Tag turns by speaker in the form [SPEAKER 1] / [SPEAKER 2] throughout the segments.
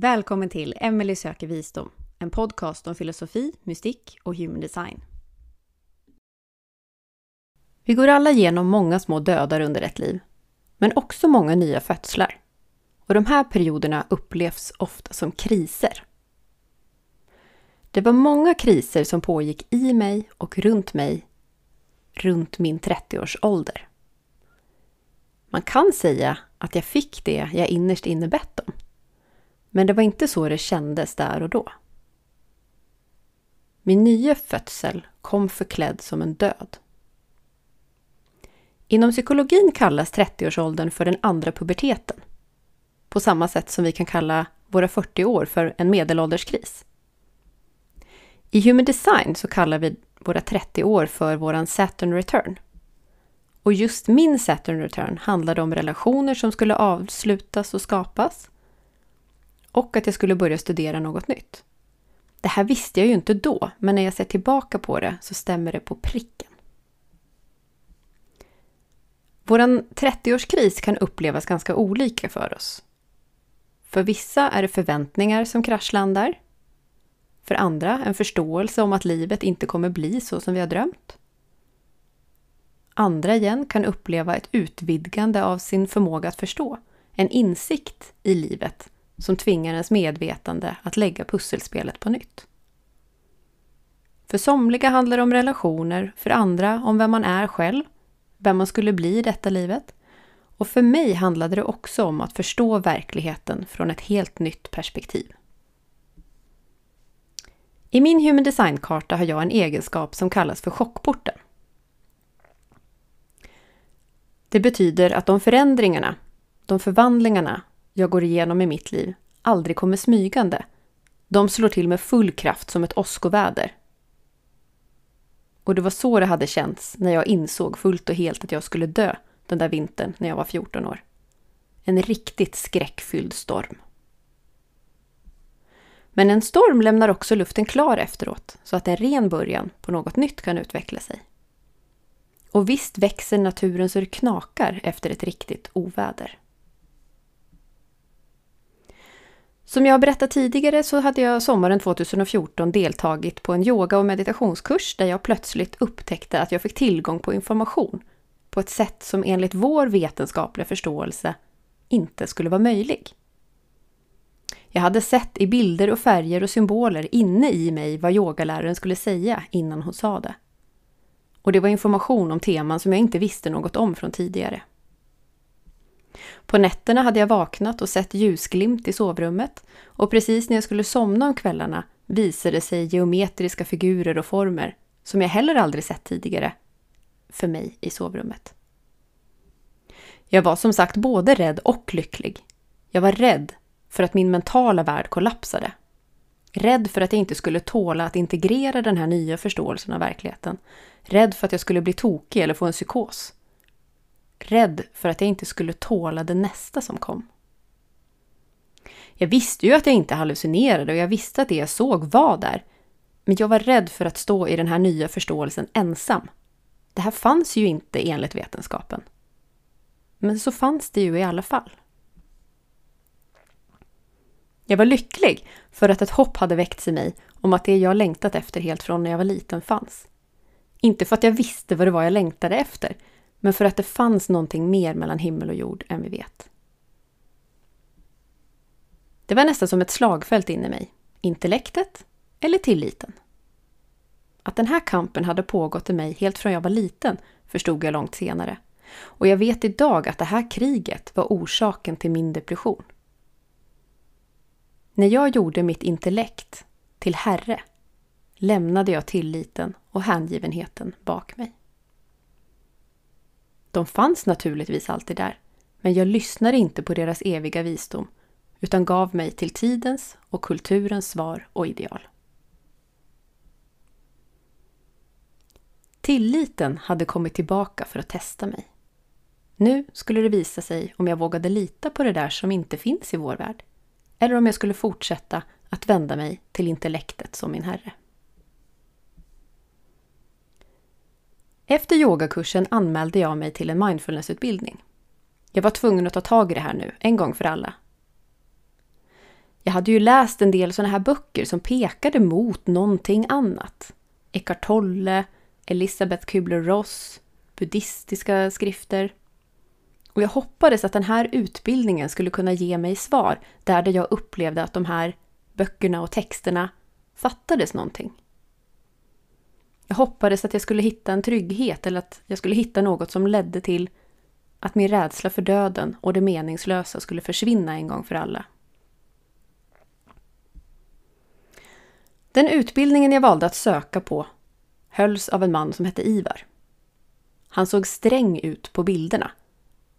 [SPEAKER 1] Välkommen till Emily söker visdom, en podcast om filosofi, mystik och human design. Vi går alla igenom många små dödar under ett liv, men också många nya födslar. Och de här perioderna upplevs ofta som kriser. Det var många kriser som pågick i mig och runt mig runt min 30-årsålder. Man kan säga att jag fick det jag innerst inne bett om. Men det var inte så det kändes där och då. Min nya födsel kom förklädd som en död. Inom psykologin kallas 30-årsåldern för den andra puberteten. På samma sätt som vi kan kalla våra 40 år för en medelålderskris. I Human Design så kallar vi våra 30 år för våran Saturn Return. Och just min Saturn Return handlade om relationer som skulle avslutas och skapas och att jag skulle börja studera något nytt. Det här visste jag ju inte då, men när jag ser tillbaka på det så stämmer det på pricken. Vår 30-årskris kan upplevas ganska olika för oss. För vissa är det förväntningar som kraschlandar. För andra en förståelse om att livet inte kommer bli så som vi har drömt. Andra igen kan uppleva ett utvidgande av sin förmåga att förstå, en insikt i livet som tvingar ens medvetande att lägga pusselspelet på nytt. För somliga handlar det om relationer, för andra om vem man är själv, vem man skulle bli i detta livet. Och för mig handlade det också om att förstå verkligheten från ett helt nytt perspektiv. I min Human Design-karta har jag en egenskap som kallas för chockporten. Det betyder att de förändringarna, de förvandlingarna jag går igenom i mitt liv aldrig kommer smygande. De slår till med full kraft som ett åskoväder. Och det var så det hade känts när jag insåg fullt och helt att jag skulle dö den där vintern när jag var 14 år. En riktigt skräckfylld storm. Men en storm lämnar också luften klar efteråt, så att en ren början på något nytt kan utveckla sig. Och visst växer naturen så det knakar efter ett riktigt oväder. Som jag har berättat tidigare så hade jag sommaren 2014 deltagit på en yoga och meditationskurs där jag plötsligt upptäckte att jag fick tillgång på information på ett sätt som enligt vår vetenskapliga förståelse inte skulle vara möjlig. Jag hade sett i bilder och färger och symboler inne i mig vad yogaläraren skulle säga innan hon sa det. Och det var information om teman som jag inte visste något om från tidigare. På nätterna hade jag vaknat och sett ljusglimt i sovrummet och precis när jag skulle somna om kvällarna visade sig geometriska figurer och former som jag heller aldrig sett tidigare för mig i sovrummet. Jag var som sagt både rädd och lycklig. Jag var rädd för att min mentala värld kollapsade. Rädd för att jag inte skulle tåla att integrera den här nya förståelsen av verkligheten. Rädd för att jag skulle bli tokig eller få en psykos. Rädd för att jag inte skulle tåla det nästa som kom. Jag visste ju att jag inte hallucinerade och jag visste att det jag såg var där. Men jag var rädd för att stå i den här nya förståelsen ensam. Det här fanns ju inte enligt vetenskapen. Men så fanns det ju i alla fall. Jag var lycklig för att ett hopp hade väckts i mig om att det jag längtat efter helt från när jag var liten fanns. Inte för att jag visste vad det var jag längtade efter, men för att det fanns någonting mer mellan himmel och jord än vi vet. Det var nästan som ett slagfält in i mig. Intellektet eller tilliten. Att den här kampen hade pågått i mig helt från jag var liten förstod jag långt senare. Och jag vet idag att det här kriget var orsaken till min depression. När jag gjorde mitt intellekt till herre lämnade jag tilliten och hängivenheten bak mig. De fanns naturligtvis alltid där, men jag lyssnade inte på deras eviga visdom utan gav mig till tidens och kulturens svar och ideal. Tilliten hade kommit tillbaka för att testa mig. Nu skulle det visa sig om jag vågade lita på det där som inte finns i vår värld, eller om jag skulle fortsätta att vända mig till intellektet som min herre. Efter yogakursen anmälde jag mig till en mindfulnessutbildning. Jag var tvungen att ta tag i det här nu, en gång för alla. Jag hade ju läst en del sådana här böcker som pekade mot någonting annat. Eckart Tolle, Elisabeth Kübler-Ross, buddhistiska skrifter. Och jag hoppades att den här utbildningen skulle kunna ge mig svar där jag upplevde att de här böckerna och texterna fattades någonting. Jag hoppades att jag skulle hitta en trygghet eller att jag skulle hitta något som ledde till att min rädsla för döden och det meningslösa skulle försvinna en gång för alla. Den utbildningen jag valde att söka på hölls av en man som hette Ivar. Han såg sträng ut på bilderna.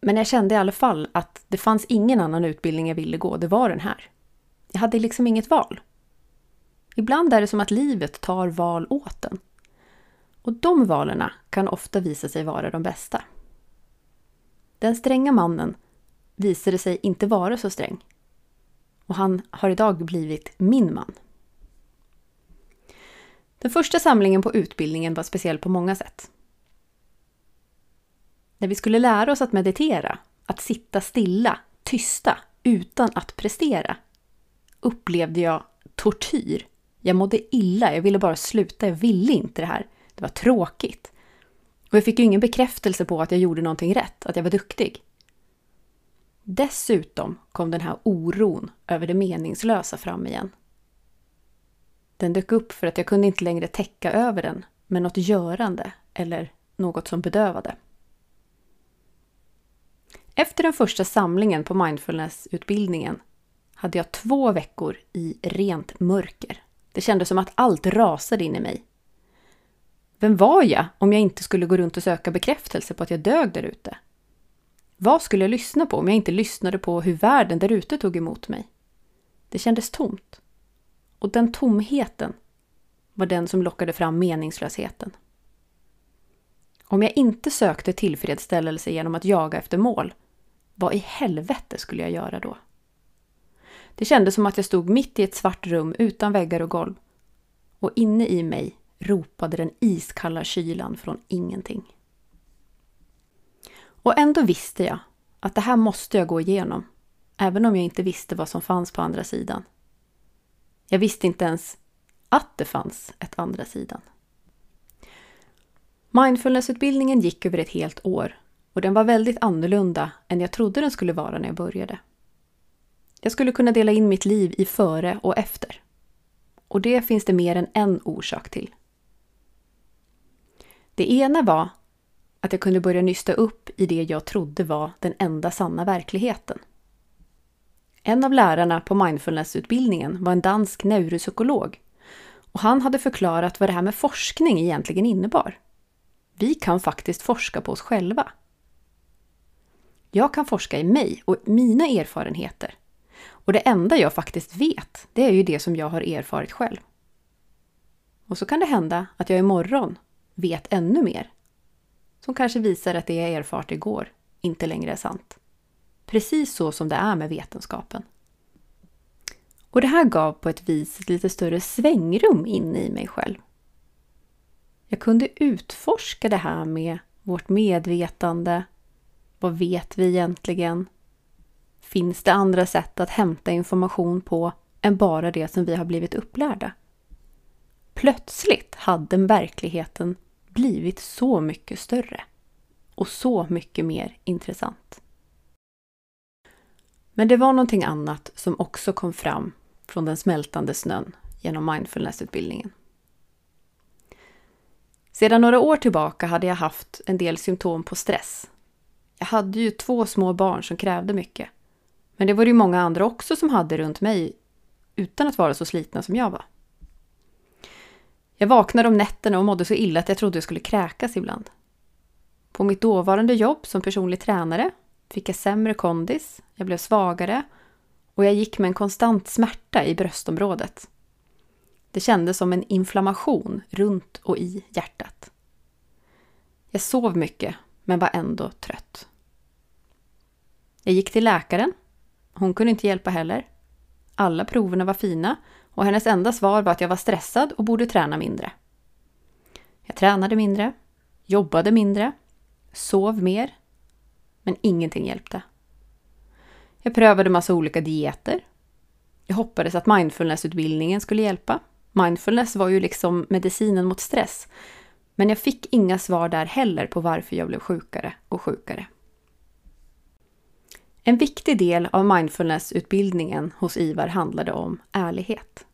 [SPEAKER 1] Men jag kände i alla fall att det fanns ingen annan utbildning jag ville gå, det var den här. Jag hade liksom inget val. Ibland är det som att livet tar val åt en. Och de valen kan ofta visa sig vara de bästa. Den stränga mannen visade sig inte vara så sträng. Och han har idag blivit min man. Den första samlingen på utbildningen var speciell på många sätt. När vi skulle lära oss att meditera, att sitta stilla, tysta, utan att prestera, upplevde jag tortyr. Jag mådde illa, jag ville bara sluta, jag ville inte det här. Det var tråkigt. Och jag fick ju ingen bekräftelse på att jag gjorde någonting rätt, att jag var duktig. Dessutom kom den här oron över det meningslösa fram igen. Den dök upp för att jag kunde inte längre täcka över den med något görande eller något som bedövade. Efter den första samlingen på mindfulnessutbildningen hade jag två veckor i rent mörker. Det kändes som att allt rasade in i mig. Vem var jag om jag inte skulle gå runt och söka bekräftelse på att jag dög där ute? Vad skulle jag lyssna på om jag inte lyssnade på hur världen där ute tog emot mig? Det kändes tomt. Och den tomheten var den som lockade fram meningslösheten. Om jag inte sökte tillfredsställelse genom att jaga efter mål, vad i helvete skulle jag göra då? Det kändes som att jag stod mitt i ett svart rum utan väggar och golv. Och inne i mig ropade den iskalla kylan från ingenting. Och ändå visste jag att det här måste jag gå igenom, även om jag inte visste vad som fanns på andra sidan. Jag visste inte ens att det fanns ett andra sidan. Mindfulnessutbildningen gick över ett helt år och den var väldigt annorlunda än jag trodde den skulle vara när jag började. Jag skulle kunna dela in mitt liv i före och efter. Och det finns det mer än en orsak till. Det ena var att jag kunde börja nysta upp i det jag trodde var den enda sanna verkligheten. En av lärarna på mindfulnessutbildningen var en dansk neuropsykolog och han hade förklarat vad det här med forskning egentligen innebar. Vi kan faktiskt forska på oss själva. Jag kan forska i mig och mina erfarenheter. Och det enda jag faktiskt vet, det är ju det som jag har erfarit själv. Och så kan det hända att jag imorgon vet ännu mer. Som kanske visar att det jag erfart igår inte längre är sant. Precis så som det är med vetenskapen. Och det här gav på ett vis ett lite större svängrum in i mig själv. Jag kunde utforska det här med vårt medvetande. Vad vet vi egentligen? Finns det andra sätt att hämta information på än bara det som vi har blivit upplärda? Plötsligt hade verkligheten blivit så mycket större och så mycket mer intressant. Men det var någonting annat som också kom fram från den smältande snön genom mindfulnessutbildningen. Sedan några år tillbaka hade jag haft en del symptom på stress. Jag hade ju två små barn som krävde mycket. Men det var det ju många andra också som hade runt mig utan att vara så slitna som jag var. Jag vaknade om nätterna och mådde så illa att jag trodde jag skulle kräkas ibland. På mitt dåvarande jobb som personlig tränare fick jag sämre kondis, jag blev svagare och jag gick med en konstant smärta i bröstområdet. Det kändes som en inflammation runt och i hjärtat. Jag sov mycket, men var ändå trött. Jag gick till läkaren. Hon kunde inte hjälpa heller. Alla proverna var fina och hennes enda svar var att jag var stressad och borde träna mindre. Jag tränade mindre, jobbade mindre, sov mer, men ingenting hjälpte. Jag prövade massa olika dieter. Jag hoppades att mindfulnessutbildningen skulle hjälpa. Mindfulness var ju liksom medicinen mot stress. Men jag fick inga svar där heller på varför jag blev sjukare och sjukare. En viktig del av mindfulnessutbildningen hos Ivar handlade om ärlighet.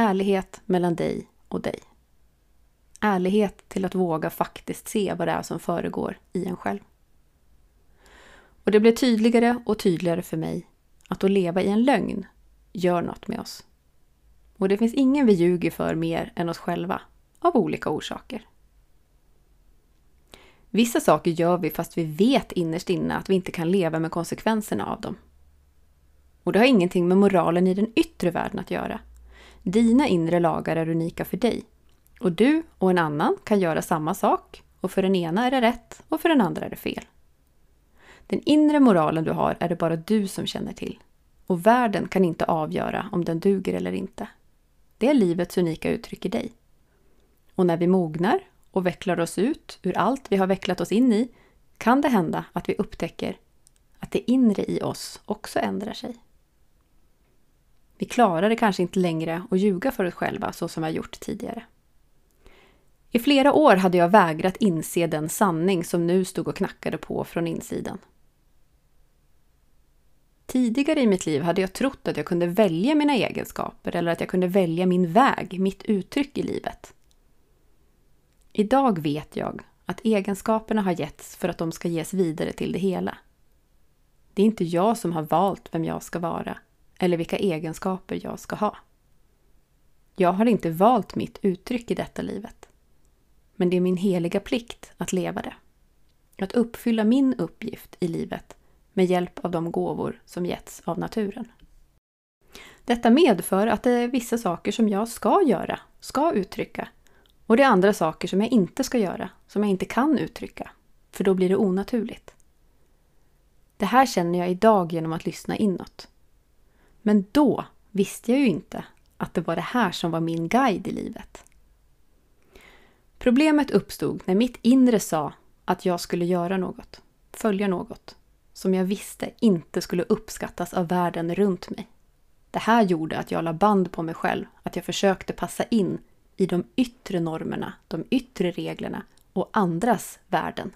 [SPEAKER 1] Ärlighet mellan dig och dig. Ärlighet till att våga faktiskt se vad det är som föregår i en själv. Och det blev tydligare och tydligare för mig att att leva i en lögn gör något med oss. Och det finns ingen vi ljuger för mer än oss själva, av olika orsaker. Vissa saker gör vi fast vi vet innerst inne att vi inte kan leva med konsekvenserna av dem. Och det har ingenting med moralen i den yttre världen att göra. Dina inre lagar är unika för dig. Och du och en annan kan göra samma sak och för den ena är det rätt och för den andra är det fel. Den inre moralen du har är det bara du som känner till. Och världen kan inte avgöra om den duger eller inte. Det är livets unika uttryck i dig. Och när vi mognar och vecklar oss ut ur allt vi har vecklat oss in i kan det hända att vi upptäcker att det inre i oss också ändrar sig. Vi klarar det kanske inte längre att ljuga för oss själva så som vi har gjort tidigare. I flera år hade jag vägrat inse den sanning som nu stod och knackade på från insidan. Tidigare i mitt liv hade jag trott att jag kunde välja mina egenskaper eller att jag kunde välja min väg, mitt uttryck i livet. Idag vet jag att egenskaperna har getts för att de ska ges vidare till det hela. Det är inte jag som har valt vem jag ska vara eller vilka egenskaper jag ska ha. Jag har inte valt mitt uttryck i detta livet. Men det är min heliga plikt att leva det. Att uppfylla min uppgift i livet med hjälp av de gåvor som getts av naturen. Detta medför att det är vissa saker som jag ska göra, ska uttrycka. Och det är andra saker som jag inte ska göra, som jag inte kan uttrycka. För då blir det onaturligt. Det här känner jag idag genom att lyssna inåt. Men då visste jag ju inte att det var det här som var min guide i livet. Problemet uppstod när mitt inre sa att jag skulle göra något, följa något, som jag visste inte skulle uppskattas av världen runt mig. Det här gjorde att jag la band på mig själv, att jag försökte passa in i de yttre normerna, de yttre reglerna och andras värden.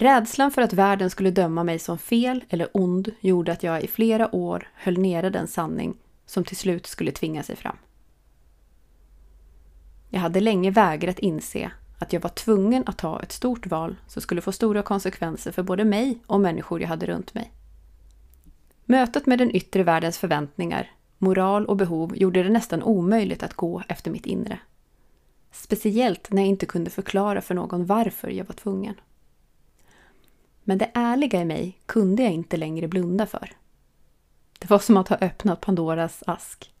[SPEAKER 1] Rädslan för att världen skulle döma mig som fel eller ond gjorde att jag i flera år höll nere den sanning som till slut skulle tvinga sig fram. Jag hade länge vägrat inse att jag var tvungen att ta ett stort val som skulle få stora konsekvenser för både mig och människor jag hade runt mig. Mötet med den yttre världens förväntningar, moral och behov gjorde det nästan omöjligt att gå efter mitt inre. Speciellt när jag inte kunde förklara för någon varför jag var tvungen. Men det ärliga i mig kunde jag inte längre blunda för. Det var som att ha öppnat Pandoras ask.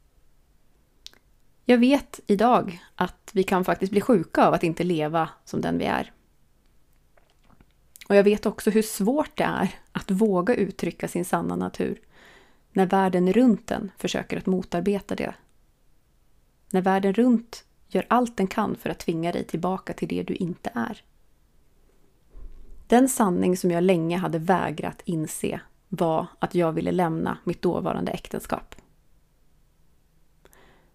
[SPEAKER 1] Jag vet idag att vi kan faktiskt bli sjuka av att inte leva som den vi är. Och jag vet också hur svårt det är att våga uttrycka sin sanna natur när världen runt en försöker att motarbeta det. När världen runt gör allt den kan för att tvinga dig tillbaka till det du inte är. Den sanning som jag länge hade vägrat inse var att jag ville lämna mitt dåvarande äktenskap.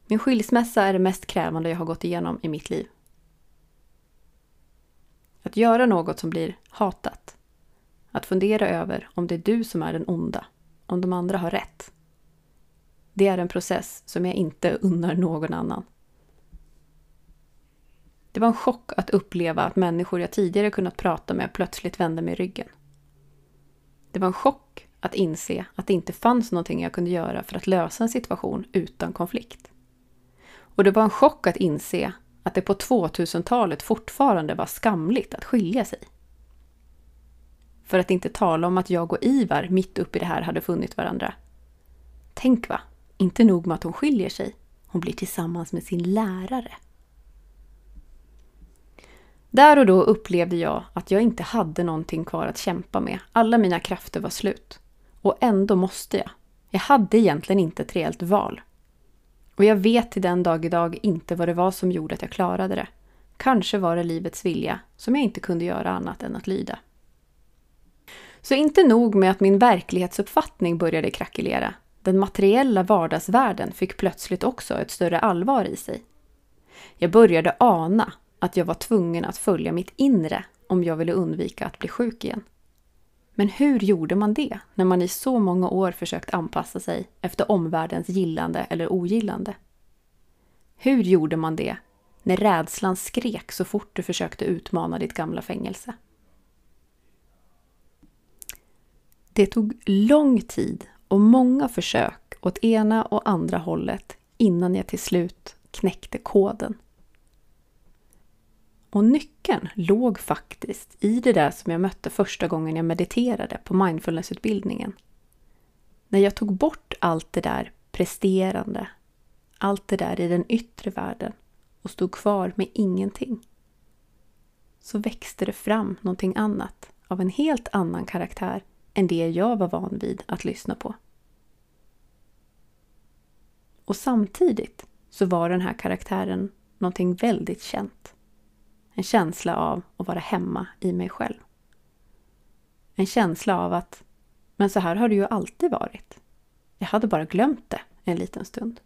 [SPEAKER 1] Min skilsmässa är det mest krävande jag har gått igenom i mitt liv. Att göra något som blir hatat. Att fundera över om det är du som är den onda, om de andra har rätt. Det är en process som jag inte unnar någon annan. Det var en chock att uppleva att människor jag tidigare kunnat prata med plötsligt vände mig ryggen. Det var en chock att inse att det inte fanns någonting jag kunde göra för att lösa en situation utan konflikt. Och det var en chock att inse att det på 2000-talet fortfarande var skamligt att skilja sig. För att inte tala om att jag och Ivar mitt uppe i det här hade funnit varandra. Tänk va, inte nog med att hon skiljer sig, hon blir tillsammans med sin lärare. Där och då upplevde jag att jag inte hade någonting kvar att kämpa med. Alla mina krafter var slut. Och ändå måste jag. Jag hade egentligen inte ett reellt val. Och jag vet till den dag idag inte vad det var som gjorde att jag klarade det. Kanske var det livets vilja som jag inte kunde göra annat än att lyda. Så inte nog med att min verklighetsuppfattning började krackelera. Den materiella vardagsvärlden fick plötsligt också ett större allvar i sig. Jag började ana att jag var tvungen att följa mitt inre om jag ville undvika att bli sjuk igen. Men hur gjorde man det när man i så många år försökt anpassa sig efter omvärldens gillande eller ogillande? Hur gjorde man det när rädslan skrek så fort du försökte utmana ditt gamla fängelse? Det tog lång tid och många försök åt ena och andra hållet innan jag till slut knäckte koden. Och nyckeln låg faktiskt i det där som jag mötte första gången jag mediterade på mindfulnessutbildningen. När jag tog bort allt det där presterande, allt det där i den yttre världen och stod kvar med ingenting. Så växte det fram någonting annat av en helt annan karaktär än det jag var van vid att lyssna på. Och samtidigt så var den här karaktären någonting väldigt känt. En känsla av att vara hemma i mig själv. En känsla av att, men så här har det ju alltid varit. Jag hade bara glömt det en liten stund.